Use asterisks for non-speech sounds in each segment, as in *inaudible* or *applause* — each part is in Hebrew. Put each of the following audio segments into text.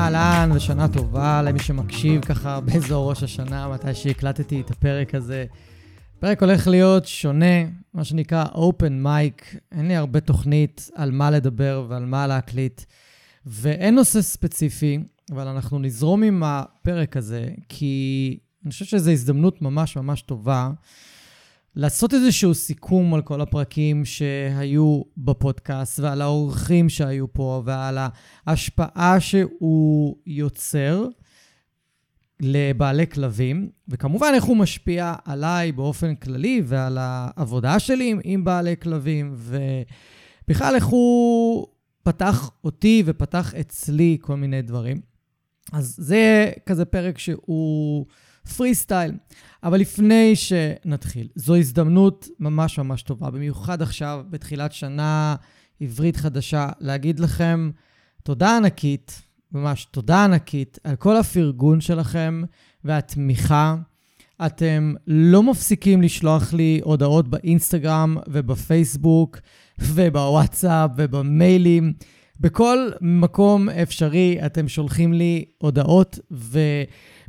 אהלן, ושנה טובה למי שמקשיב ככה באזור ראש השנה, מתי שהקלטתי את הפרק הזה. הפרק הולך להיות שונה, מה שנקרא open mic. אין לי הרבה תוכנית על מה לדבר ועל מה להקליט, ואין נושא ספציפי, אבל אנחנו נזרום עם הפרק הזה, כי אני חושב שזו הזדמנות ממש ממש טובה. לעשות איזשהו סיכום על כל הפרקים שהיו בפודקאסט ועל האורחים שהיו פה ועל ההשפעה שהוא יוצר לבעלי כלבים, וכמובן איך הוא משפיע עליי באופן כללי ועל העבודה שלי עם בעלי כלבים, ובכלל איך הוא פתח אותי ופתח אצלי כל מיני דברים. אז זה כזה פרק שהוא... פרי סטייל. אבל לפני שנתחיל, זו הזדמנות ממש ממש טובה, במיוחד עכשיו, בתחילת שנה עברית חדשה, להגיד לכם תודה ענקית, ממש תודה ענקית, על כל הפרגון שלכם והתמיכה. אתם לא מפסיקים לשלוח לי הודעות באינסטגרם ובפייסבוק ובוואטסאפ ובמיילים. בכל מקום אפשרי אתם שולחים לי הודעות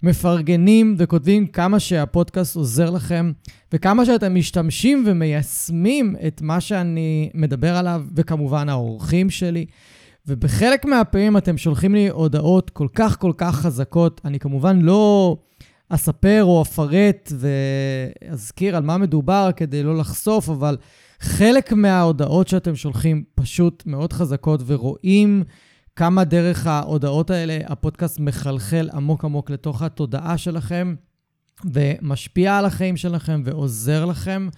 ומפרגנים וכותבים כמה שהפודקאסט עוזר לכם וכמה שאתם משתמשים ומיישמים את מה שאני מדבר עליו, וכמובן האורחים שלי. ובחלק מהפעמים אתם שולחים לי הודעות כל כך כל כך חזקות. אני כמובן לא אספר או אפרט ואזכיר על מה מדובר כדי לא לחשוף, אבל חלק מההודעות שאתם שולחים פשוט מאוד חזקות, ורואים כמה דרך ההודעות האלה הפודקאסט מחלחל עמוק עמוק לתוך התודעה שלכם, ומשפיע על החיים שלכם ועוזר לכם.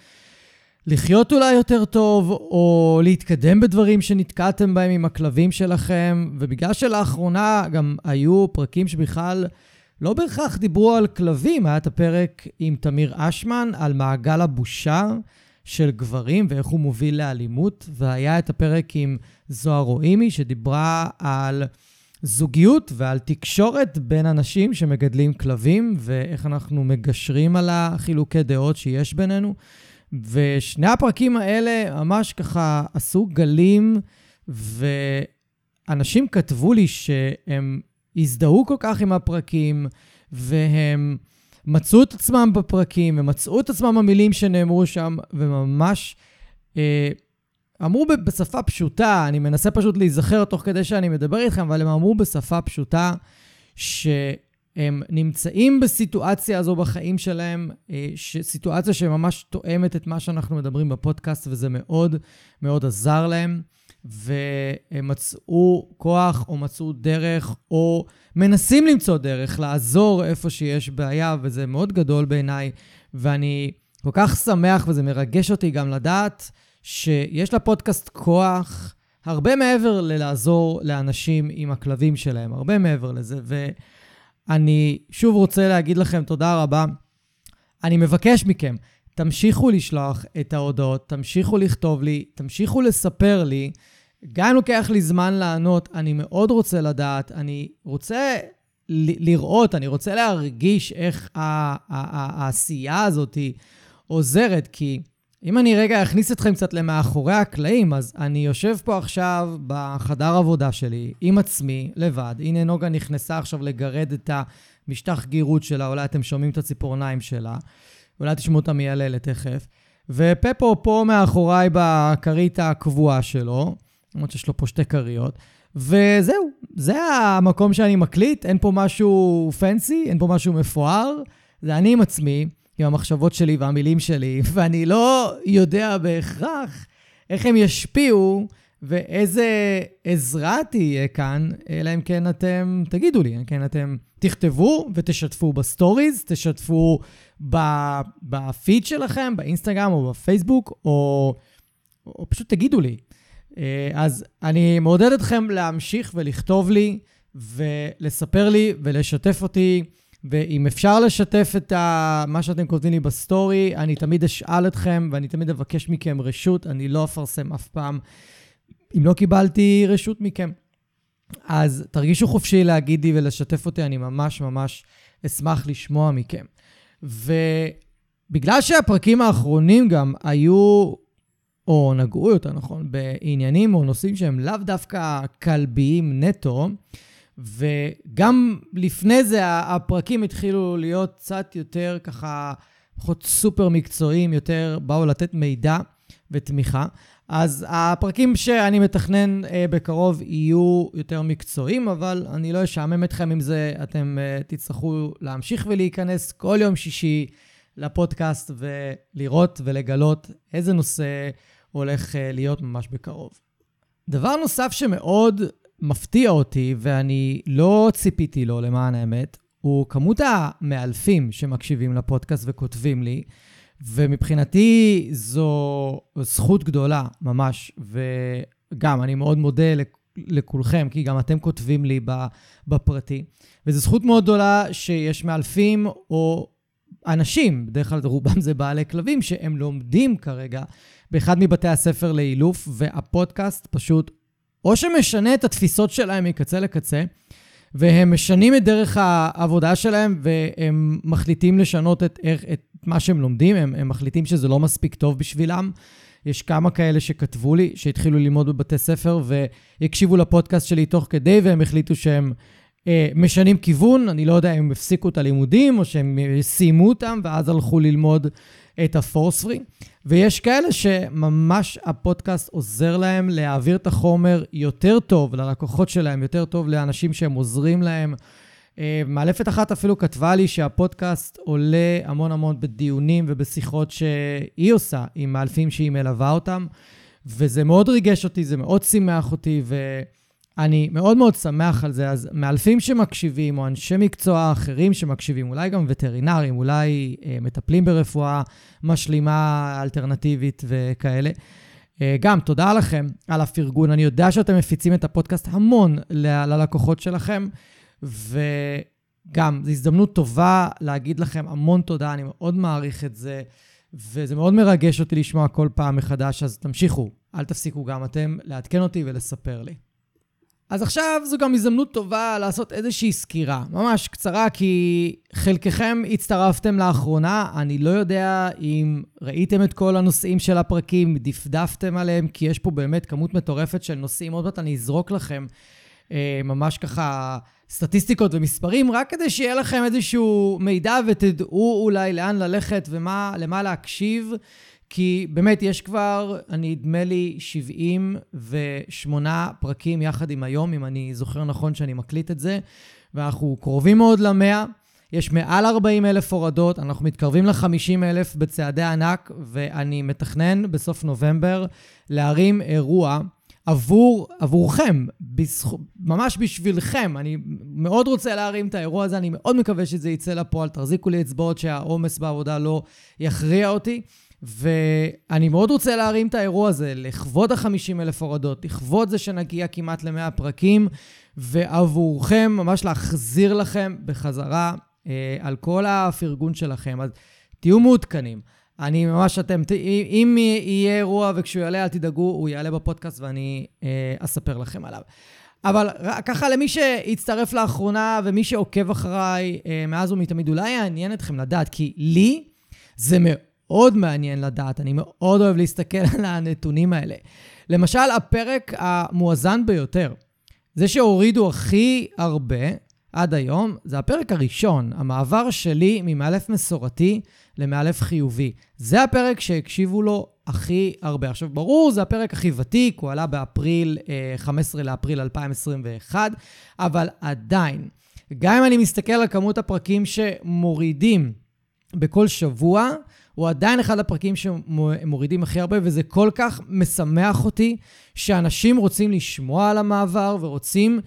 לחיות אולי יותר טוב, או להתקדם בדברים שנתקעתם בהם עם הכלבים שלכם, ובגלל שלאחרונה גם היו פרקים שבכלל לא בהכרח דיברו על כלבים, היה את הפרק עם תמיר אשמן על מעגל הבושה, של גברים ואיך הוא מוביל לאלימות, והיה את הפרק עם זוהר רואימי, שדיברה על זוגיות ועל תקשורת בין אנשים שמגדלים כלבים, ואיך אנחנו מגשרים על החילוקי דעות שיש בינינו. ושני הפרקים האלה ממש ככה עשו גלים, ואנשים כתבו לי שהם הזדהו כל כך עם הפרקים, והם... מצאו את עצמם בפרקים, ומצאו את עצמם המילים שנאמרו שם, וממש אה, אמרו בשפה פשוטה, אני מנסה פשוט להיזכר תוך כדי שאני מדבר איתכם, אבל הם אמרו בשפה פשוטה שהם נמצאים בסיטואציה הזו בחיים שלהם, אה, סיטואציה שממש תואמת את מה שאנחנו מדברים בפודקאסט, וזה מאוד מאוד עזר להם. והם מצאו כוח או מצאו דרך או מנסים למצוא דרך לעזור איפה שיש בעיה, וזה מאוד גדול בעיניי, ואני כל כך שמח וזה מרגש אותי גם לדעת שיש לפודקאסט כוח הרבה מעבר ללעזור לאנשים עם הכלבים שלהם, הרבה מעבר לזה. ואני שוב רוצה להגיד לכם תודה רבה. אני מבקש מכם, תמשיכו לשלוח את ההודעות, תמשיכו לכתוב לי, תמשיכו לספר לי. גם לוקח לי זמן לענות, אני מאוד רוצה לדעת, אני רוצה לראות, אני רוצה להרגיש איך העשייה הזאת עוזרת, כי אם אני רגע אכניס אתכם קצת למאחורי הקלעים, אז אני יושב פה עכשיו בחדר עבודה שלי עם עצמי, לבד. הנה נוגה נכנסה עכשיו לגרד את המשטח גירות שלה, אולי אתם שומעים את הציפורניים שלה, אולי תשמעו אותה מייללת תכף. ופפו פה מאחוריי בכרית הקבועה שלו. למרות שיש לו פה שתי כריות. וזהו, זה המקום שאני מקליט, אין פה משהו fancy, אין פה משהו מפואר, זה אני עם עצמי, עם המחשבות שלי והמילים שלי, *laughs* ואני לא יודע בהכרח איך הם ישפיעו ואיזה עזרה תהיה כאן, אלא אם כן אתם, תגידו לי, אם כן אתם תכתבו ותשתפו בסטוריז, תשתפו בפיד שלכם, באינסטגרם או בפייסבוק, או, או פשוט תגידו לי. אה, אז אני מעודד אתכם להמשיך ולכתוב לי ולספר לי ולשתף אותי. ואם אפשר לשתף את ה... מה שאתם כותבים לי בסטורי, אני תמיד אשאל אתכם ואני תמיד אבקש מכם רשות, אני לא אפרסם אף פעם אם לא קיבלתי רשות מכם. אז תרגישו חופשי להגיד לי ולשתף אותי, אני ממש ממש אשמח לשמוע מכם. ובגלל שהפרקים האחרונים גם היו, או נגעו יותר נכון, בעניינים או נושאים שהם לאו דווקא כלביים נטו, וגם לפני זה הפרקים התחילו להיות קצת יותר ככה, פחות סופר מקצועיים, יותר באו לתת מידע ותמיכה. אז הפרקים שאני מתכנן אה, בקרוב יהיו יותר מקצועיים, אבל אני לא אשעמם אתכם עם זה. אתם אה, תצטרכו להמשיך ולהיכנס כל יום שישי לפודקאסט ולראות ולגלות איזה נושא הולך אה, להיות ממש בקרוב. דבר נוסף שמאוד מפתיע אותי, ואני לא ציפיתי לו למען האמת, הוא כמות המאלפים שמקשיבים לפודקאסט וכותבים לי. ומבחינתי זו זכות גדולה, ממש. וגם, אני מאוד מודה לכולכם, כי גם אתם כותבים לי בפרטי. וזו זכות מאוד גדולה שיש מאלפים או אנשים, בדרך כלל רובם זה בעלי כלבים, שהם לומדים כרגע באחד מבתי הספר לאילוף, והפודקאסט פשוט או שמשנה את התפיסות שלהם מקצה לקצה, והם משנים את דרך העבודה שלהם, והם מחליטים לשנות את, את מה שהם לומדים, הם, הם מחליטים שזה לא מספיק טוב בשבילם. יש כמה כאלה שכתבו לי, שהתחילו ללמוד בבתי ספר והקשיבו לפודקאסט שלי תוך כדי, והם החליטו שהם אה, משנים כיוון. אני לא יודע אם הם הפסיקו את הלימודים או שהם סיימו אותם, ואז הלכו ללמוד את הפורספרי. ויש כאלה שממש הפודקאסט עוזר להם להעביר את החומר יותר טוב ללקוחות שלהם, יותר טוב לאנשים שהם עוזרים להם. אה, מאלפת אחת אפילו כתבה לי שהפודקאסט עולה המון המון בדיונים ובשיחות שהיא עושה עם מאלפים שהיא מלווה אותם, וזה מאוד ריגש אותי, זה מאוד שימח אותי, ואני מאוד מאוד שמח על זה. אז מאלפים שמקשיבים, או אנשי מקצוע אחרים שמקשיבים, אולי גם וטרינרים, אולי אה, מטפלים ברפואה משלימה, אלטרנטיבית וכאלה. אה, גם תודה לכם על הפרגון. אני יודע שאתם מפיצים את הפודקאסט המון ללקוחות שלכם. וגם, זו הזדמנות טובה להגיד לכם המון תודה, אני מאוד מעריך את זה, וזה מאוד מרגש אותי לשמוע כל פעם מחדש, אז תמשיכו, אל תפסיקו גם אתם לעדכן אותי ולספר לי. אז עכשיו זו גם הזדמנות טובה לעשות איזושהי סקירה, ממש קצרה, כי חלקכם הצטרפתם לאחרונה, אני לא יודע אם ראיתם את כל הנושאים של הפרקים, דפדפתם עליהם, כי יש פה באמת כמות מטורפת של נושאים, עוד מעט אני אזרוק לכם אה, ממש ככה סטטיסטיקות ומספרים, רק כדי שיהיה לכם איזשהו מידע ותדעו אולי לאן ללכת ולמה להקשיב. כי באמת, יש כבר, אני נדמה לי, 78 פרקים יחד עם היום, אם אני זוכר נכון שאני מקליט את זה, ואנחנו קרובים מאוד למאה. יש מעל 40 אלף הורדות, אנחנו מתקרבים ל-50 אלף בצעדי ענק, ואני מתכנן בסוף נובמבר להרים אירוע עבור, עבורכם, בזכ... ממש בשבילכם. אני מאוד רוצה להרים את האירוע הזה, אני מאוד מקווה שזה יצא לפועל. תחזיקו לי אצבעות שהעומס בעבודה לא יכריע אותי. ואני מאוד רוצה להרים את האירוע הזה לכבוד ה-50 אלף הורדות, לכבוד זה שנגיע כמעט ל-100 פרקים, ועבורכם, ממש להחזיר לכם בחזרה אה, על כל הפרגון שלכם. אז תהיו מעודכנים. אני ממש, אתם, אם יהיה אירוע וכשהוא יעלה, אל תדאגו, הוא יעלה בפודקאסט ואני אה, אספר לכם עליו. אבל ככה למי שהצטרף לאחרונה ומי שעוקב אחריי אה, מאז ומתמיד, אולי יעניין אתכם לדעת, כי לי זה מאוד מעניין לדעת, אני מאוד אוהב להסתכל על הנתונים האלה. למשל, הפרק המואזן ביותר, זה שהורידו הכי הרבה עד היום, זה הפרק הראשון, המעבר שלי ממאלף מסורתי למאלף חיובי. זה הפרק שהקשיבו לו הכי הרבה. עכשיו, ברור, זה הפרק הכי ותיק, הוא עלה באפריל, 15 אה, לאפריל 2021, אבל עדיין, גם אם אני מסתכל על כמות הפרקים שמורידים בכל שבוע, הוא עדיין אחד הפרקים שמורידים הכי הרבה, וזה כל כך משמח אותי שאנשים רוצים לשמוע על המעבר ורוצים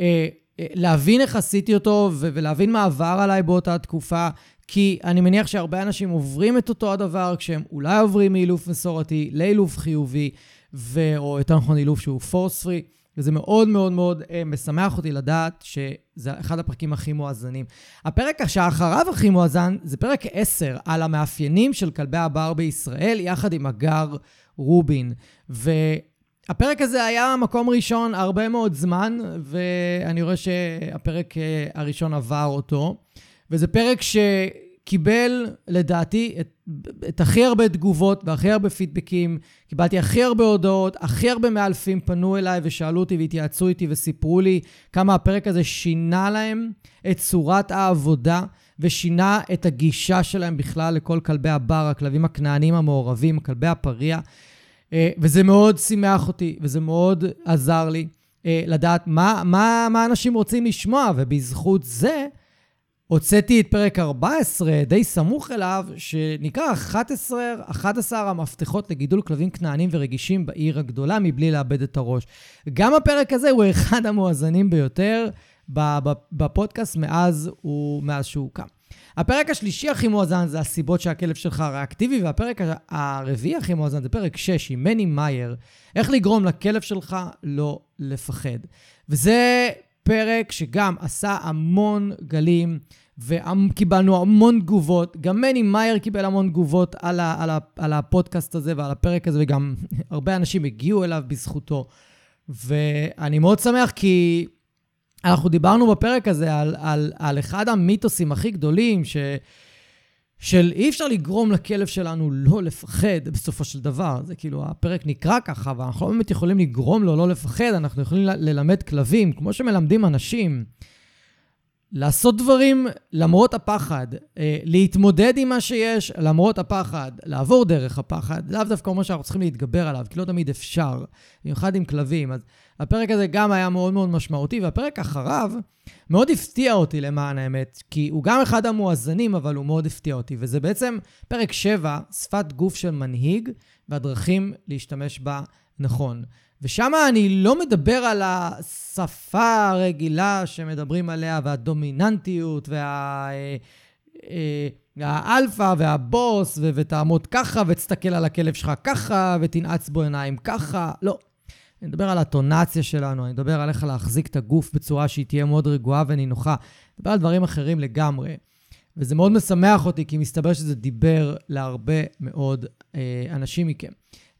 אה, אה, להבין איך עשיתי אותו ו- ולהבין מה עבר עליי באותה תקופה, כי אני מניח שהרבה אנשים עוברים את אותו הדבר כשהם אולי עוברים מאילוף מסורתי לאילוף חיובי, ו- או יותר נכון אילוף שהוא פורס פרי. וזה מאוד מאוד מאוד אה, משמח אותי לדעת שזה אחד הפרקים הכי מואזנים. הפרק שאחריו הכי מואזן זה פרק 10 על המאפיינים של כלבי הבר בישראל, יחד עם הגר רובין. והפרק הזה היה מקום ראשון הרבה מאוד זמן, ואני רואה שהפרק אה, הראשון עבר אותו. וזה פרק ש... קיבל, לדעתי, את, את הכי הרבה תגובות והכי הרבה פידבקים. קיבלתי הכי הרבה הודעות, הכי הרבה מאלפים פנו אליי ושאלו אותי והתייעצו איתי וסיפרו לי כמה הפרק הזה שינה להם את צורת העבודה ושינה את הגישה שלהם בכלל לכל כלבי הבר, הכלבים הכנענים המעורבים, כלבי הפריע. אה, וזה מאוד שימח אותי וזה מאוד עזר לי אה, לדעת מה, מה, מה אנשים רוצים לשמוע, ובזכות זה, הוצאתי את פרק 14, די סמוך אליו, שנקרא 11, 11 המפתחות לגידול כלבים כנענים ורגישים בעיר הגדולה מבלי לאבד את הראש. גם הפרק הזה הוא אחד המואזנים ביותר בפודקאסט מאז, הוא, מאז שהוא קם. הפרק השלישי הכי מואזן זה הסיבות שהכלב שלך ריאקטיבי, והפרק הרביעי הכי מואזן זה פרק 6 עם מני מאייר, איך לגרום לכלב שלך לא לפחד. וזה פרק שגם עשה המון גלים. וקיבלנו המון תגובות. גם מני מאייר קיבל המון תגובות על, ה, על, ה, על הפודקאסט הזה ועל הפרק הזה, וגם *laughs* הרבה אנשים הגיעו אליו בזכותו. ואני מאוד שמח כי אנחנו דיברנו בפרק הזה על, על, על אחד המיתוסים הכי גדולים, ש... של אי אפשר לגרום לכלב שלנו לא לפחד בסופו של דבר. זה כאילו, הפרק נקרא ככה, ואנחנו לא באמת יכולים לגרום לו לא לפחד, אנחנו יכולים ללמד כלבים, כמו שמלמדים אנשים. לעשות דברים למרות הפחד, אה, להתמודד עם מה שיש למרות הפחד, לעבור דרך הפחד, לאו דווקא אומר שאנחנו צריכים להתגבר עליו, כי לא תמיד אפשר, במיוחד עם כלבים. אז הפרק הזה גם היה מאוד מאוד משמעותי, והפרק אחריו מאוד הפתיע אותי למען האמת, כי הוא גם אחד המואזנים, אבל הוא מאוד הפתיע אותי, וזה בעצם פרק 7, שפת גוף של מנהיג, והדרכים להשתמש בה נכון. ושם אני לא מדבר על השפה הרגילה שמדברים עליה, והדומיננטיות, וה... אה, אה, והבוס, ותעמוד ככה, ותסתכל על הכלב שלך ככה, ותנעץ בו עיניים ככה. לא. אני מדבר על הטונציה שלנו, אני מדבר על איך להחזיק את הגוף בצורה שהיא תהיה מאוד רגועה ונינוחה. אני מדבר על דברים אחרים לגמרי. וזה מאוד משמח אותי, כי מסתבר שזה דיבר להרבה מאוד אה, אנשים מכם.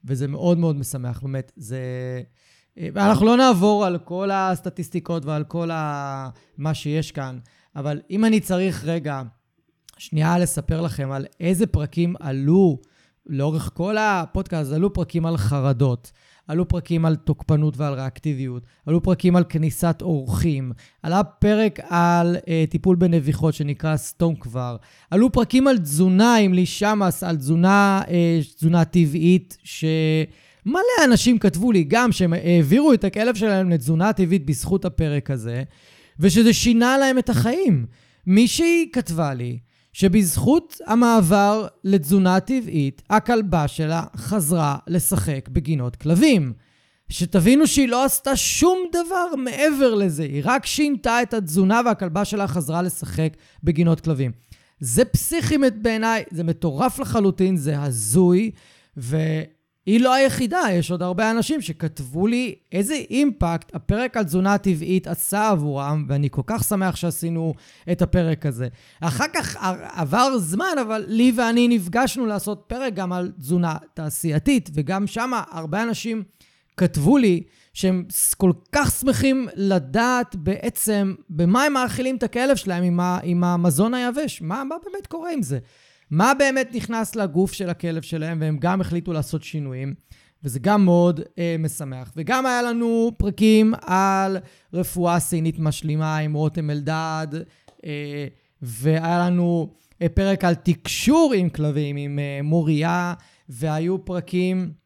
וזה מאוד מאוד משמח, באמת. זה... ואנחנו לא נעבור על כל הסטטיסטיקות ועל כל ה... מה שיש כאן, אבל אם אני צריך רגע, שנייה לספר לכם על איזה פרקים עלו לאורך כל הפודקאסט, עלו פרקים על חרדות. עלו פרקים על תוקפנות ועל ריאקטיביות, עלו פרקים על כניסת אורחים, עלה פרק על uh, טיפול בנביחות שנקרא סטום כבר, עלו פרקים על תזונה עם לי שמאס, על תזונה, uh, תזונה טבעית, שמלא אנשים כתבו לי גם שהם העבירו את הכלב שלהם לתזונה טבעית בזכות הפרק הזה, ושזה שינה להם את החיים. מישהי כתבה לי, שבזכות המעבר לתזונה טבעית, הכלבה שלה חזרה לשחק בגינות כלבים. שתבינו שהיא לא עשתה שום דבר מעבר לזה, היא רק שינתה את התזונה והכלבה שלה חזרה לשחק בגינות כלבים. זה פסיכי בעיניי, זה מטורף לחלוטין, זה הזוי, ו... היא לא היחידה, יש עוד הרבה אנשים שכתבו לי איזה אימפקט הפרק על תזונה טבעית עשה עבורם, ואני כל כך שמח שעשינו את הפרק הזה. אחר כך עבר זמן, אבל לי ואני נפגשנו לעשות פרק גם על תזונה תעשייתית, וגם שם הרבה אנשים כתבו לי שהם כל כך שמחים לדעת בעצם במה הם מאכילים את הכלב שלהם עם, ה, עם המזון היבש. מה, מה באמת קורה עם זה? מה באמת נכנס לגוף של הכלב שלהם, והם גם החליטו לעשות שינויים, וזה גם מאוד אה, משמח. וגם היה לנו פרקים על רפואה סינית משלימה עם רותם אלדד, אה, והיה לנו אה, פרק על תקשור עם כלבים, עם אה, מוריה, והיו פרקים...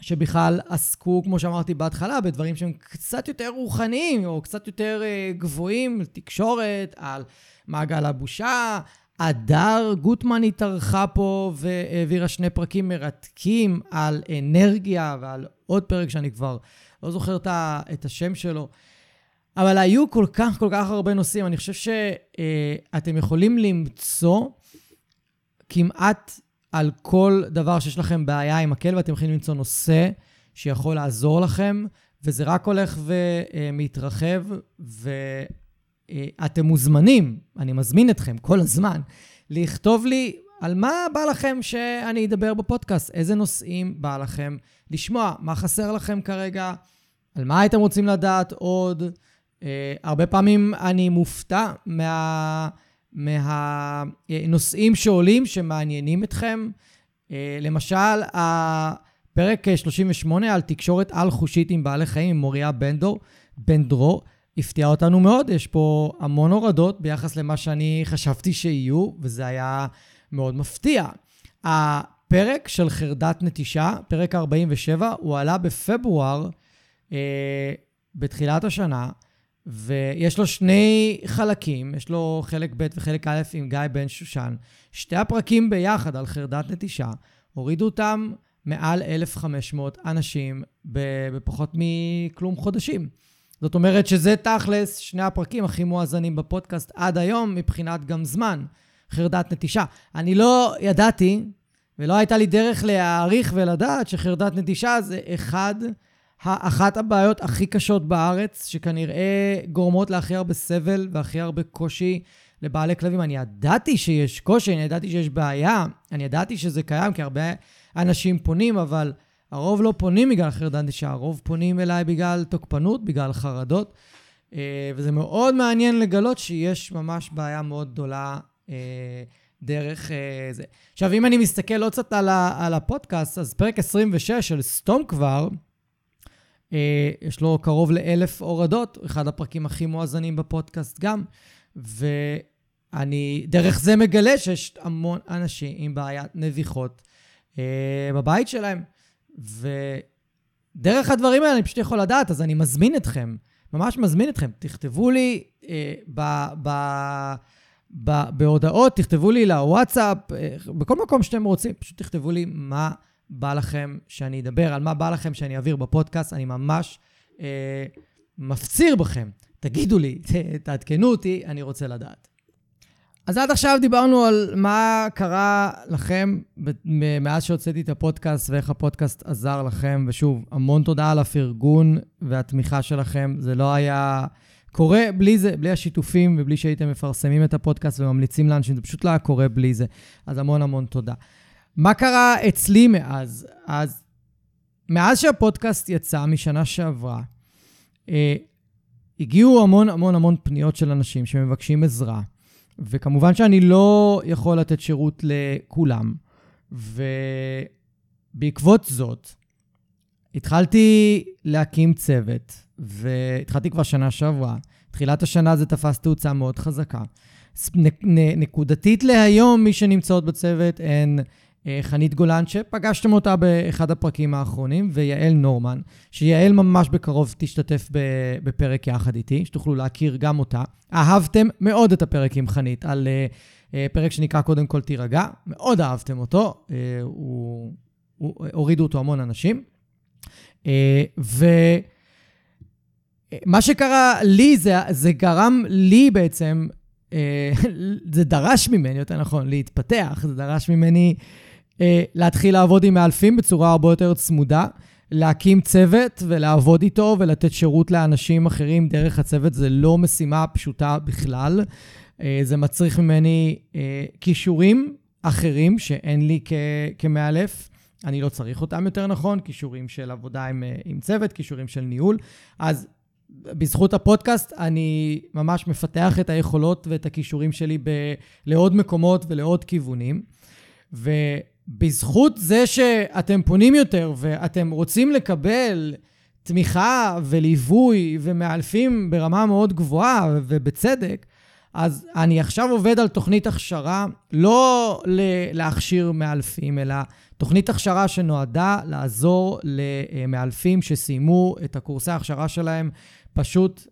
שבכלל עסקו, כמו שאמרתי בהתחלה, בדברים שהם קצת יותר רוחניים, או קצת יותר uh, גבוהים, תקשורת, על מעגל הבושה, הדר גוטמן התארחה פה והעבירה שני פרקים מרתקים על אנרגיה ועל עוד פרק שאני כבר לא זוכר את השם שלו. אבל היו כל כך, כל כך הרבה נושאים. אני חושב שאתם יכולים למצוא כמעט על כל דבר שיש לכם בעיה עם הכלב, אתם יכולים למצוא נושא שיכול לעזור לכם, וזה רק הולך ומתרחב, ואתם מוזמנים, אני מזמין אתכם כל הזמן, לכתוב לי על מה בא לכם שאני אדבר בפודקאסט, איזה נושאים בא לכם לשמוע, מה חסר לכם כרגע, על מה הייתם רוצים לדעת עוד. Uh, הרבה פעמים אני מופתע מה... מהנושאים שעולים, שמעניינים אתכם. אה, למשל, הפרק 38 על תקשורת על-חושית עם בעלי חיים, עם מוריה בנדור, בנדרו, הפתיע אותנו מאוד. יש פה המון הורדות ביחס למה שאני חשבתי שיהיו, וזה היה מאוד מפתיע. הפרק של חרדת נטישה, פרק 47, הוא עלה בפברואר, אה, בתחילת השנה. ויש לו שני חלקים, יש לו חלק ב' וחלק א' עם גיא בן שושן. שתי הפרקים ביחד על חרדת נטישה, הורידו אותם מעל 1,500 אנשים בפחות מכלום חודשים. זאת אומרת שזה תכלס שני הפרקים הכי מואזנים בפודקאסט עד היום מבחינת גם זמן, חרדת נטישה. אני לא ידעתי, ולא הייתה לי דרך להעריך ולדעת שחרדת נטישה זה אחד אחת הבעיות הכי קשות בארץ, שכנראה גורמות להכי הרבה סבל והכי הרבה קושי לבעלי כלבים. אני ידעתי שיש קושי, אני ידעתי שיש בעיה, אני ידעתי שזה קיים, כי הרבה אנשים פונים, אבל הרוב לא פונים בגלל חרדת נטישה, הרוב פונים אליי בגלל תוקפנות, בגלל חרדות. אה, וזה מאוד מעניין לגלות שיש ממש בעיה מאוד גדולה אה, דרך אה, זה. עכשיו, אם אני מסתכל עוד קצת על הפודקאסט, אז פרק 26 של סתום כבר, יש לו קרוב לאלף הורדות, אחד הפרקים הכי מואזנים בפודקאסט גם, ואני דרך זה מגלה שיש המון אנשים עם בעיית נביחות בבית שלהם, ודרך הדברים האלה אני פשוט יכול לדעת, אז אני מזמין אתכם, ממש מזמין אתכם, תכתבו לי אה, ב... ב בהודעות, תכתבו לי לוואטסאפ, אה, בכל מקום שאתם רוצים, פשוט תכתבו לי מה בא לכם שאני אדבר, על מה בא לכם שאני אעביר בפודקאסט. אני ממש אה, מפציר בכם, תגידו לי, תעדכנו אותי, אני רוצה לדעת. אז עד עכשיו דיברנו על מה קרה לכם מאז שהוצאתי את הפודקאסט ואיך הפודקאסט עזר לכם, ושוב, המון תודה על הפרגון והתמיכה שלכם. זה לא היה קורה בלי זה, בלי השיתופים ובלי שהייתם מפרסמים את הפודקאסט וממליצים לאנשים, זה פשוט לא היה קורה בלי זה. אז המון המון תודה. מה קרה אצלי מאז? אז מאז שהפודקאסט יצא משנה שעברה, אה, הגיעו המון המון המון פניות של אנשים שמבקשים עזרה, וכמובן שאני לא יכול לתת שירות לכולם, ובעקבות זאת, התחלתי להקים צוות, והתחלתי כבר שנה שעברה. תחילת השנה זה תפס תאוצה מאוד חזקה. נקודתית להיום, מי שנמצאות בצוות הן חנית גולן, שפגשתם אותה באחד הפרקים האחרונים, ויעל נורמן, שיעל ממש בקרוב תשתתף בפרק יחד איתי, שתוכלו להכיר גם אותה. אהבתם מאוד את הפרק עם חנית, על uh, פרק שנקרא קודם כל תירגע, מאוד אהבתם אותו, הוא, הוא, הורידו אותו המון אנשים. Uh, ומה שקרה לי, זה, זה גרם לי בעצם, *laughs* זה דרש ממני, יותר נכון, להתפתח, זה דרש ממני... אה, להתחיל לעבוד עם מאלפים בצורה הרבה יותר צמודה, להקים צוות ולעבוד איתו ולתת שירות לאנשים אחרים דרך הצוות זה לא משימה פשוטה בכלל. אה, זה מצריך ממני אה, כישורים אחרים שאין לי כמאלף. אני לא צריך אותם יותר נכון, כישורים של עבודה עם, עם צוות, כישורים של ניהול. אז בזכות הפודקאסט אני ממש מפתח את היכולות ואת הכישורים שלי ב- לעוד מקומות ולעוד כיוונים. ו- בזכות זה שאתם פונים יותר ואתם רוצים לקבל תמיכה וליווי ומאלפים ברמה מאוד גבוהה ובצדק, אז אני עכשיו עובד על תוכנית הכשרה, לא להכשיר מאלפים, אלא תוכנית הכשרה שנועדה לעזור למאלפים שסיימו את הקורסי ההכשרה שלהם, פשוט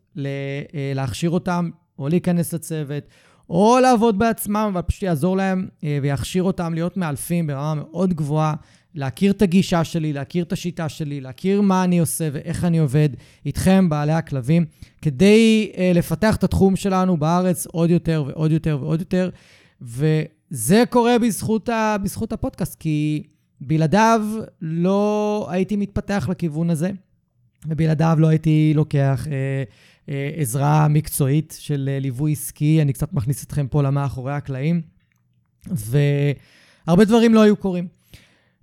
להכשיר אותם או להיכנס לצוות, או לעבוד בעצמם, אבל פשוט יעזור להם אה, ויכשיר אותם להיות מאלפים ברמה מאוד גבוהה, להכיר את הגישה שלי, להכיר את השיטה שלי, להכיר מה אני עושה ואיך אני עובד איתכם, בעלי הכלבים, כדי אה, לפתח את התחום שלנו בארץ עוד יותר ועוד יותר ועוד יותר. וזה קורה בזכות, ה, בזכות הפודקאסט, כי בלעדיו לא הייתי מתפתח לכיוון הזה, ובלעדיו לא הייתי לוקח אה, עזרה מקצועית של אה, ליווי עסקי. אני קצת מכניס אתכם פה למאחורי הקלעים, והרבה דברים לא היו קורים.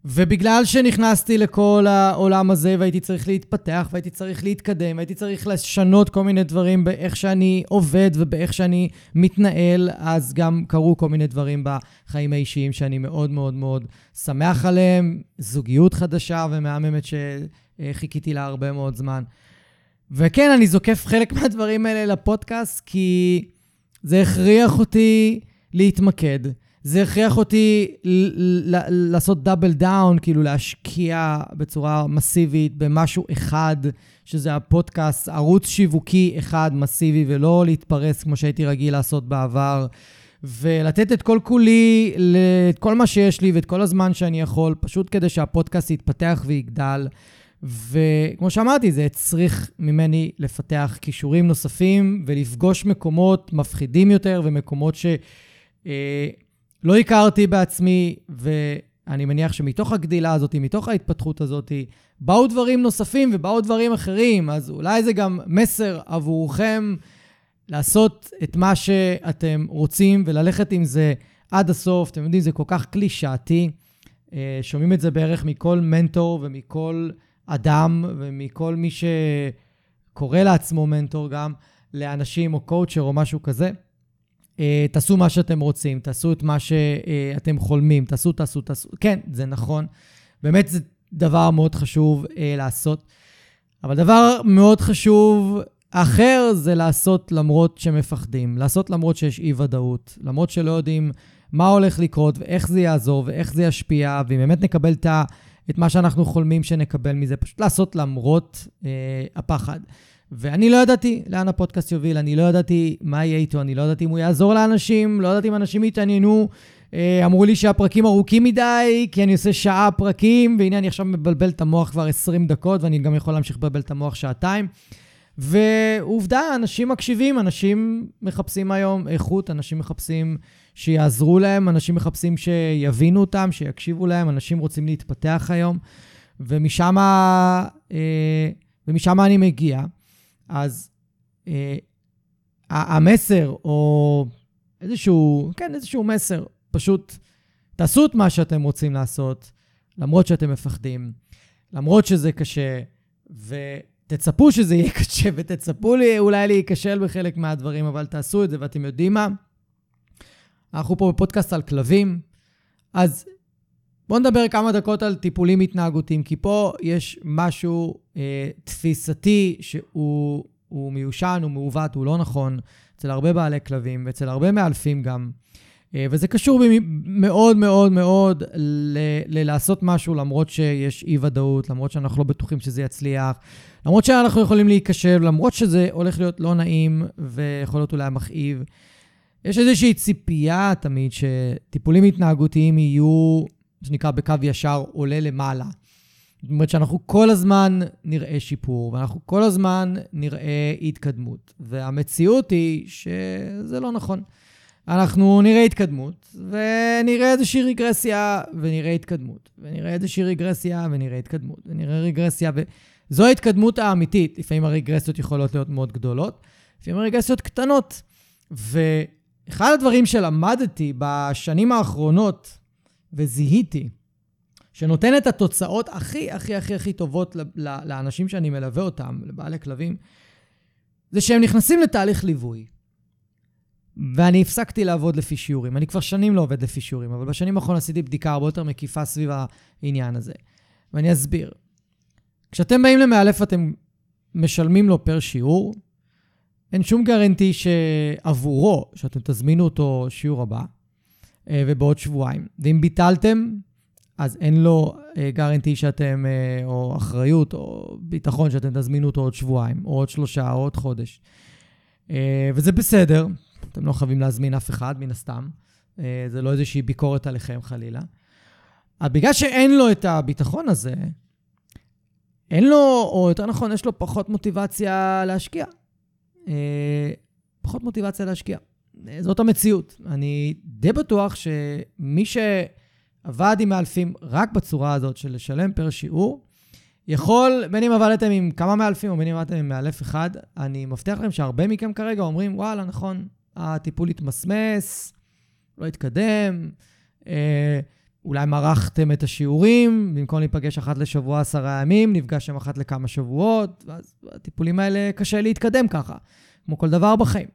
ובגלל שנכנסתי לכל העולם הזה והייתי צריך להתפתח והייתי צריך להתקדם, והייתי צריך לשנות כל מיני דברים באיך שאני עובד ובאיך שאני מתנהל, אז גם קרו כל מיני דברים בחיים האישיים שאני מאוד מאוד מאוד שמח עליהם, זוגיות חדשה ומהממת שחיכיתי לה הרבה מאוד זמן. וכן, אני זוקף חלק *laughs* מהדברים האלה לפודקאסט, כי זה הכריח אותי להתמקד. זה הכריח אותי לעשות double down, כאילו להשקיע בצורה מסיבית במשהו אחד, שזה הפודקאסט, ערוץ שיווקי אחד מסיבי, ולא להתפרס כמו שהייתי רגיל לעשות בעבר, ולתת את כל כולי, את כל מה שיש לי ואת כל הזמן שאני יכול, פשוט כדי שהפודקאסט יתפתח ויגדל. וכמו שאמרתי, זה הצריך ממני לפתח כישורים נוספים ולפגוש מקומות מפחידים יותר ומקומות ש... אה, לא הכרתי בעצמי, ואני מניח שמתוך הגדילה הזאת, מתוך ההתפתחות הזאת, באו דברים נוספים ובאו דברים אחרים, אז אולי זה גם מסר עבורכם לעשות את מה שאתם רוצים וללכת עם זה עד הסוף. אתם יודעים, זה כל כך קלישאתי. אה, שומעים את זה בערך מכל מנטור ומכל אדם ומכל מי שקורא לעצמו מנטור גם, לאנשים או קואוצ'ר או משהו כזה. אה, תעשו מה שאתם רוצים, תעשו את מה שאתם חולמים, תעשו, תעשו, תעשו. כן, זה נכון. באמת זה דבר מאוד חשוב אה, לעשות. אבל דבר מאוד חשוב אחר זה לעשות למרות שמפחדים, לעשות למרות שיש אי-ודאות, למרות שלא יודעים מה הולך לקרות ואיך זה יעזור ואיך זה ישפיע, ואם באמת נקבל את מה שאנחנו חולמים שנקבל מזה, פשוט לעשות למרות אה, הפחד. ואני לא ידעתי לאן הפודקאסט יוביל, אני לא ידעתי מה יהיה איתו, אני לא ידעתי אם הוא יעזור לאנשים, לא ידעתי אם אנשים יתעניינו. אה, אמרו לי שהפרקים ארוכים מדי, כי אני עושה שעה פרקים, והנה אני עכשיו מבלבל את המוח כבר 20 דקות, ואני גם יכול להמשיך לבלבל את המוח שעתיים. ועובדה, אנשים מקשיבים, אנשים מחפשים היום איכות, אנשים מחפשים שיעזרו להם, אנשים מחפשים שיבינו אותם, שיקשיבו להם, אנשים רוצים להתפתח היום, ומשם, אה, ומשם אני מגיע. אז אה, המסר, או איזשהו, כן, איזשהו מסר, פשוט תעשו את מה שאתם רוצים לעשות, למרות שאתם מפחדים, למרות שזה קשה, ותצפו שזה יהיה קשה, ותצפו לי אולי להיכשל בחלק מהדברים, אבל תעשו את זה, ואתם יודעים מה? אנחנו פה בפודקאסט על כלבים, אז בואו נדבר כמה דקות על טיפולים התנהגותיים, כי פה יש משהו אה, תפיסתי שהוא מיושן, הוא מעוות, הוא לא נכון, אצל הרבה בעלי כלבים ואצל הרבה מאלפים גם. אה, וזה קשור מאוד מאוד מאוד ל- ללעשות משהו למרות שיש אי-ודאות, למרות שאנחנו לא בטוחים שזה יצליח, למרות שאנחנו יכולים להיכשל, למרות שזה הולך להיות לא נעים ויכול להיות אולי מכאיב. יש איזושהי ציפייה תמיד שטיפולים התנהגותיים יהיו שנקרא בקו ישר עולה למעלה. זאת אומרת שאנחנו כל הזמן נראה שיפור, ואנחנו כל הזמן נראה התקדמות. והמציאות היא שזה לא נכון. אנחנו נראה התקדמות, ונראה איזושהי רגרסיה, ונראה התקדמות, ונראה איזושהי רגרסיה, ונראה התקדמות, ונראה רגרסיה, וזו ההתקדמות האמיתית. לפעמים הרגרסיות יכולות להיות מאוד גדולות, לפעמים הרגרסיות קטנות. ואחד הדברים שלמדתי בשנים האחרונות, וזיהיתי שנותן את התוצאות הכי, הכי, הכי, הכי טובות לאנשים שאני מלווה אותם, לבעלי כלבים, זה שהם נכנסים לתהליך ליווי. ואני הפסקתי לעבוד לפי שיעורים. אני כבר שנים לא עובד לפי שיעורים, אבל בשנים האחרונות עשיתי בדיקה הרבה יותר מקיפה סביב העניין הזה. ואני אסביר. כשאתם באים למאלף, אתם משלמים לו פר שיעור. אין שום גרנטי שעבורו, שאתם תזמינו אותו שיעור הבא. אה, ובעוד שבועיים. ואם ביטלתם, אז אין לו גרנטי אה, שאתם, אה, או אחריות, או ביטחון שאתם תזמינו אותו עוד שבועיים, או עוד שלושה, או עוד חודש. וזה בסדר, אתם לא חייבים להזמין אף אחד, מן הסתם. אה, זה לא איזושהי ביקורת עליכם חלילה. אבל בגלל שאין לו את הביטחון הזה, אין לו, או יותר נכון, יש לו פחות מוטיבציה להשקיע. אה, פחות מוטיבציה להשקיע. אה, זאת המציאות. אני די בטוח שמי שעבד עם מאלפים רק בצורה הזאת של לשלם פר שיעור, יכול, בין אם עבדתם עם כמה מאלפים או בין אם עבדתם עם מאלף אחד, אני מבטיח לכם שהרבה מכם כרגע אומרים, וואלה, נכון, הטיפול התמסמס, לא התקדם, אה, אולי מרחתם את השיעורים, במקום להיפגש אחת לשבוע עשרה ימים, נפגשתם אחת לכמה שבועות, ואז הטיפולים האלה קשה להתקדם ככה, כמו כל דבר בחיים.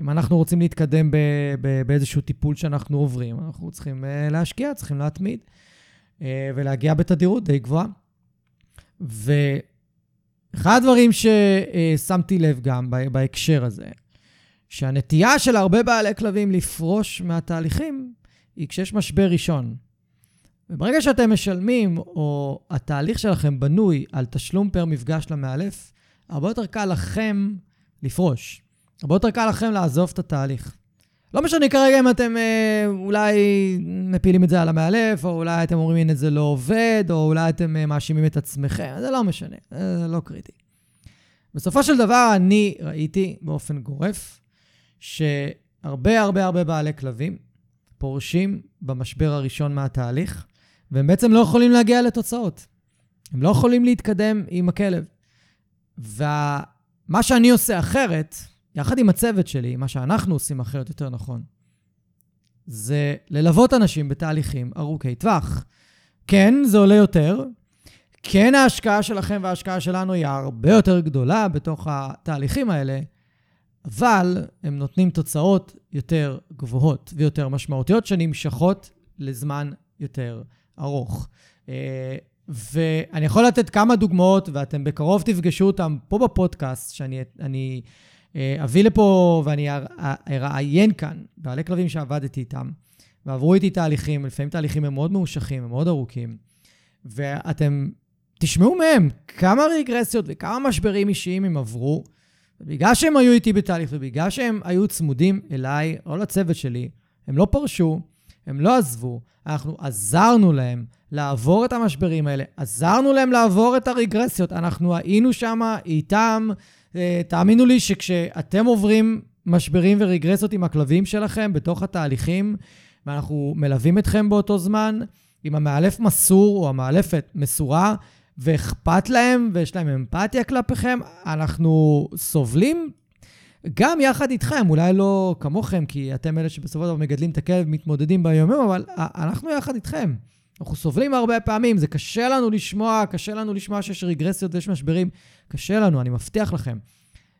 אם אנחנו רוצים להתקדם ב- ב- באיזשהו טיפול שאנחנו עוברים, אנחנו צריכים uh, להשקיע, צריכים להתמיד, uh, ולהגיע בתדירות די גבוהה. ואחד הדברים ששמתי לב גם בהקשר הזה, שהנטייה של הרבה בעלי כלבים לפרוש מהתהליכים היא כשיש משבר ראשון. וברגע שאתם משלמים, או התהליך שלכם בנוי על תשלום פר מפגש למאלף, הרבה יותר קל לכם לפרוש. הרבה יותר קל לכם לעזוב את התהליך. לא משנה כרגע אם אתם אה, אולי מפילים את זה על המאלף, או אולי אתם אומרים, הנה זה לא עובד, או אולי אתם אה, מאשימים את עצמכם, זה לא משנה, זה לא קריטי. בסופו של דבר, אני ראיתי באופן גורף שהרבה הרבה הרבה בעלי כלבים פורשים במשבר הראשון מהתהליך, והם בעצם לא יכולים להגיע לתוצאות. הם לא יכולים להתקדם עם הכלב. ומה שאני עושה אחרת, יחד עם הצוות שלי, מה שאנחנו עושים אחרת, יותר נכון, זה ללוות אנשים בתהליכים ארוכי טווח. כן, זה עולה יותר. כן, ההשקעה שלכם וההשקעה שלנו היא הרבה יותר גדולה בתוך התהליכים האלה, אבל הם נותנים תוצאות יותר גבוהות ויותר משמעותיות שנמשכות לזמן יותר ארוך. אה, ואני יכול לתת כמה דוגמאות, ואתם בקרוב תפגשו אותם פה בפודקאסט, שאני אני אה, אביא לפה ואני אראיין כאן בעלי כלבים שעבדתי איתם, ועברו איתי תהליכים, לפעמים תהליכים הם מאוד ממושכים, הם מאוד ארוכים, ואתם תשמעו מהם כמה רגרסיות וכמה משברים אישיים הם עברו, ובגלל שהם היו איתי בתהליך ובגלל שהם היו צמודים אליי או לצוות שלי, הם לא פרשו, הם לא עזבו, אנחנו עזרנו להם לעבור את המשברים האלה, עזרנו להם לעבור את הרגרסיות, אנחנו היינו שם איתם. אה, תאמינו לי שכשאתם עוברים משברים ורגרסיות עם הכלבים שלכם בתוך התהליכים, ואנחנו מלווים אתכם באותו זמן, אם המאלף מסור או המאלפת מסורה, ואכפת להם ויש להם אמפתיה כלפיכם, אנחנו סובלים גם יחד איתכם, אולי לא כמוכם, כי אתם אלה שבסופו של דבר מגדלים את הכלב, מתמודדים ביומיום, אבל אנחנו יחד איתכם. אנחנו סובלים הרבה פעמים, זה קשה לנו לשמוע, קשה לנו לשמוע שיש רגרסיות ויש משברים. קשה לנו, אני מבטיח לכם.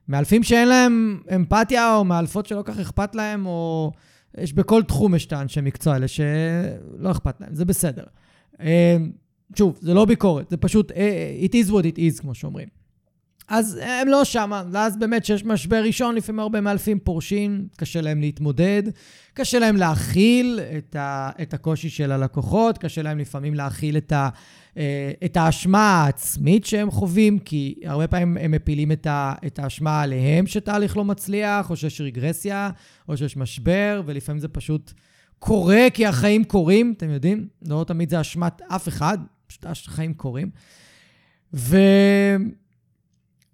מאלפים שאין להם אמפתיה, או מאלפות שלא כך אכפת להם, או... יש בכל תחום יש את האנשי מקצוע האלה שלא אכפת להם, זה בסדר. אה, שוב, זה לא ביקורת, זה פשוט אה, it is what it is, כמו שאומרים. אז הם לא שמה, ואז באמת כשיש משבר ראשון, לפעמים הרבה מאלפים פורשים, קשה להם להתמודד, קשה להם להכיל את, ה, את הקושי של הלקוחות, קשה להם לפעמים להכיל את, ה, אה, את האשמה העצמית שהם חווים, כי הרבה פעמים הם מפילים את, ה, את האשמה עליהם שתהליך לא מצליח, או שיש רגרסיה, או שיש משבר, ולפעמים זה פשוט קורה כי החיים קורים, אתם יודעים? לא תמיד זה אשמת אף אחד, פשוט החיים קורים. ו...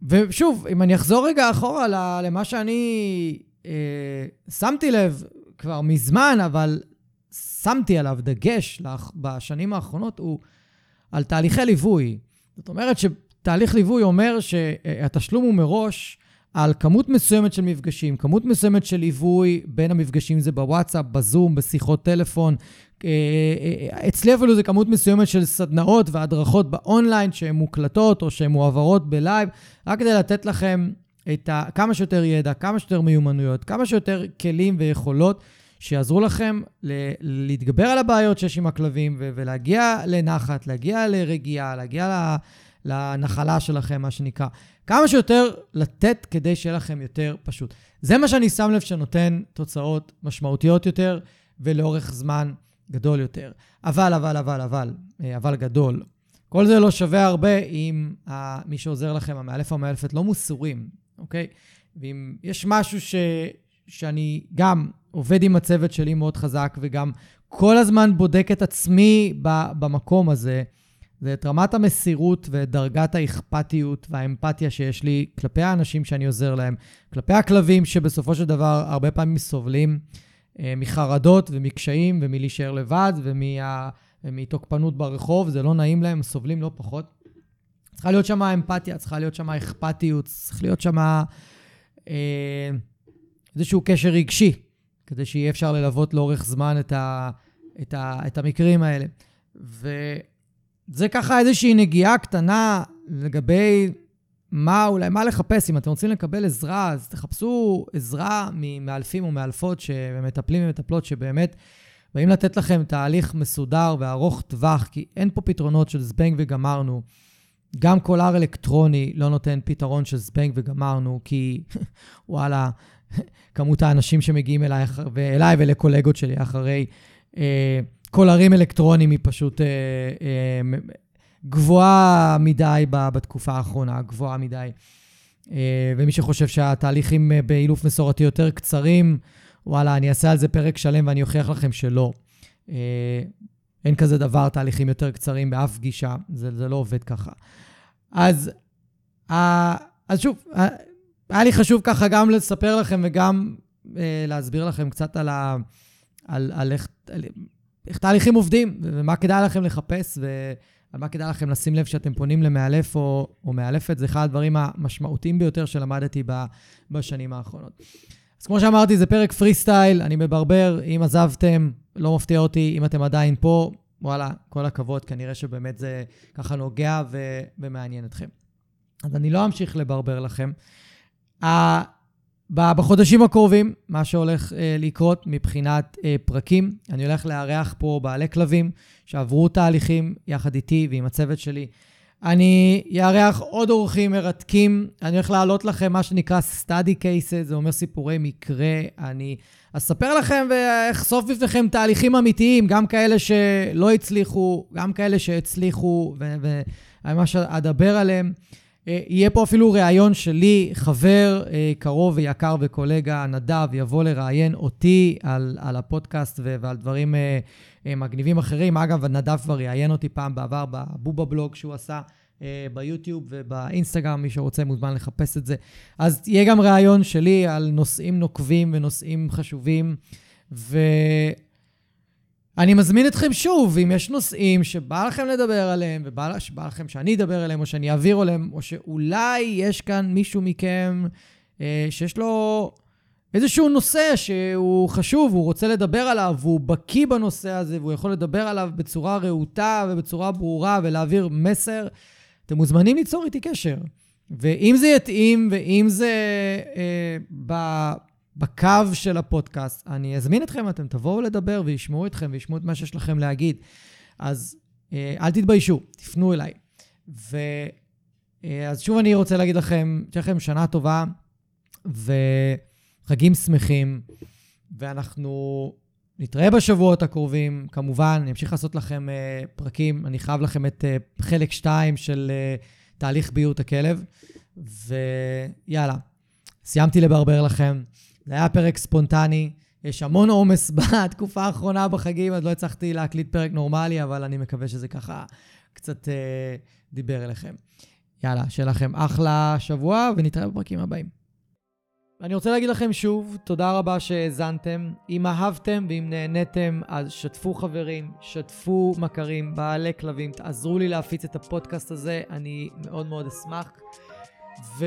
ושוב, אם אני אחזור רגע אחורה למה שאני אה, שמתי לב כבר מזמן, אבל שמתי עליו דגש בשנים האחרונות, הוא על תהליכי ליווי. זאת אומרת שתהליך ליווי אומר שהתשלום הוא מראש על כמות מסוימת של מפגשים, כמות מסוימת של ליווי בין המפגשים, זה בוואטסאפ, בזום, בשיחות טלפון. אה, אה, אצלי אפילו זה כמות מסוימת של סדנאות והדרכות באונליין שהן מוקלטות או שהן מועברות בלייב, רק כדי לתת לכם את ה, כמה שיותר ידע, כמה שיותר מיומנויות, כמה שיותר כלים ויכולות שיעזרו לכם להתגבר על הבעיות שיש עם הכלבים ולהגיע לנחת, להגיע לרגיעה, להגיע לנחלה שלכם, מה שנקרא. כמה שיותר לתת כדי שיהיה לכם יותר פשוט. זה מה שאני שם לב שנותן תוצאות משמעותיות יותר ולאורך זמן גדול יותר. אבל, אבל, אבל, אבל, אה, אבל גדול. כל זה לא שווה הרבה אם מי שעוזר לכם, המאלף או המאלפת, לא מוסורים, אוקיי? ואם יש משהו ש... שאני גם עובד עם הצוות שלי מאוד חזק, וגם כל הזמן בודק את עצמי במקום הזה, זה את רמת המסירות ואת דרגת האכפתיות והאמפתיה שיש לי כלפי האנשים שאני עוזר להם, כלפי הכלבים שבסופו של דבר הרבה פעמים סובלים אה, מחרדות ומקשיים ומלהישאר לבד ומה, ומתוקפנות ברחוב, זה לא נעים להם, סובלים לא פחות. צריכה להיות שם אמפתיה, צריכה להיות שם אכפתיות, צריך להיות שם אה, איזשהו קשר רגשי, כדי שיהיה אפשר ללוות לאורך זמן את, ה, את, ה, את המקרים האלה. וזה ככה איזושהי נגיעה קטנה לגבי מה אולי, מה לחפש. אם אתם רוצים לקבל עזרה, אז תחפשו עזרה ממאלפים ומאלפות ומטפלים ומטפלות שבאמת באים לתת לכם תהליך מסודר וארוך טווח, כי אין פה פתרונות של זבנג וגמרנו. גם קולר אלקטרוני לא נותן פתרון של זבנג וגמרנו, כי *laughs* וואלה, *laughs* כמות האנשים שמגיעים אליי, ואליי ולקולגות שלי אחרי אה, קולרים אלקטרוניים היא פשוט אה, אה, גבוהה מדי בתקופה האחרונה, גבוהה מדי. אה, ומי שחושב שהתהליכים אה, באילוף מסורתי יותר קצרים, וואלה, אני אעשה על זה פרק שלם ואני אוכיח לכם שלא. אה, אין כזה דבר, תהליכים יותר קצרים באף גישה, זה, זה לא עובד ככה. אז, אז שוב, היה לי חשוב ככה גם לספר לכם וגם אה, להסביר לכם קצת על, ה, על, על, איך, על איך תהליכים עובדים ומה כדאי לכם לחפש ועל מה כדאי לכם לשים לב שאתם פונים למאלף או, או מאלפת. זה אחד הדברים המשמעותיים ביותר שלמדתי ב, בשנים האחרונות. אז כמו שאמרתי, זה פרק פרי סטייל, אני מברבר, אם עזבתם, לא מפתיע אותי, אם אתם עדיין פה, וואלה, כל הכבוד, כנראה שבאמת זה ככה נוגע ו- ומעניין אתכם. אז אני לא אמשיך לברבר לכם. בחודשים הקרובים, מה שהולך uh, לקרות מבחינת uh, פרקים, אני הולך לארח פה בעלי כלבים שעברו תהליכים יחד איתי ועם הצוות שלי. אני אארח עוד אורחים מרתקים. אני הולך להעלות לכם מה שנקרא study cases, זה אומר סיפורי מקרה. אני אספר לכם ואחשוף בפניכם תהליכים אמיתיים, גם כאלה שלא הצליחו, גם כאלה שהצליחו, וממש אדבר עליהם. אה, יהיה פה אפילו ראיון שלי, חבר אה, קרוב ויקר וקולגה, נדב, יבוא לראיין אותי על, על הפודקאסט ועל דברים אה, מגניבים אחרים. אגב, נדב כבר ראיין אותי פעם בעבר בבובה בלוג שהוא עשה. ביוטיוב ובאינסטגרם, מי שרוצה מוזמן לחפש את זה. אז יהיה גם ראיון שלי על נושאים נוקבים ונושאים חשובים, ו... אני מזמין אתכם שוב, אם יש נושאים שבא לכם לדבר עליהם, ובא לכם שאני אדבר עליהם, או שאני אעביר עליהם, או שאולי יש כאן מישהו מכם אה, שיש לו איזשהו נושא שהוא חשוב, הוא רוצה לדבר עליו, והוא בקיא בנושא הזה, והוא יכול לדבר עליו בצורה רהוטה ובצורה ברורה ולהעביר מסר, אתם מוזמנים ליצור איתי קשר. ואם זה יתאים, ואם זה אה, ב... בקו של הפודקאסט. אני אזמין אתכם, אתם תבואו לדבר וישמעו אתכם וישמעו את מה שיש לכם להגיד. אז אה, אל תתביישו, תפנו אליי. ו... אה, אז שוב אני רוצה להגיד לכם, שיהיה לכם שנה טובה וחגים שמחים, ואנחנו נתראה בשבועות הקרובים. כמובן, אני אמשיך לעשות לכם uh, פרקים. אני חייב לכם את uh, חלק 2 של uh, תהליך ביות הכלב, ויאללה, סיימתי לברבר לכם. זה היה פרק ספונטני. יש המון עומס *laughs* בתקופה האחרונה בחגים, אז לא הצלחתי להקליט פרק נורמלי, אבל אני מקווה שזה ככה קצת אה, דיבר אליכם. יאללה, שיהיה לכם אחלה שבוע, ונתראה בפרקים הבאים. אני רוצה להגיד לכם שוב, תודה רבה שהאזנתם. אם אהבתם ואם נהניתם, אז שתפו חברים, שתפו מכרים, בעלי כלבים, תעזרו לי להפיץ את הפודקאסט הזה, אני מאוד מאוד אשמח. ו...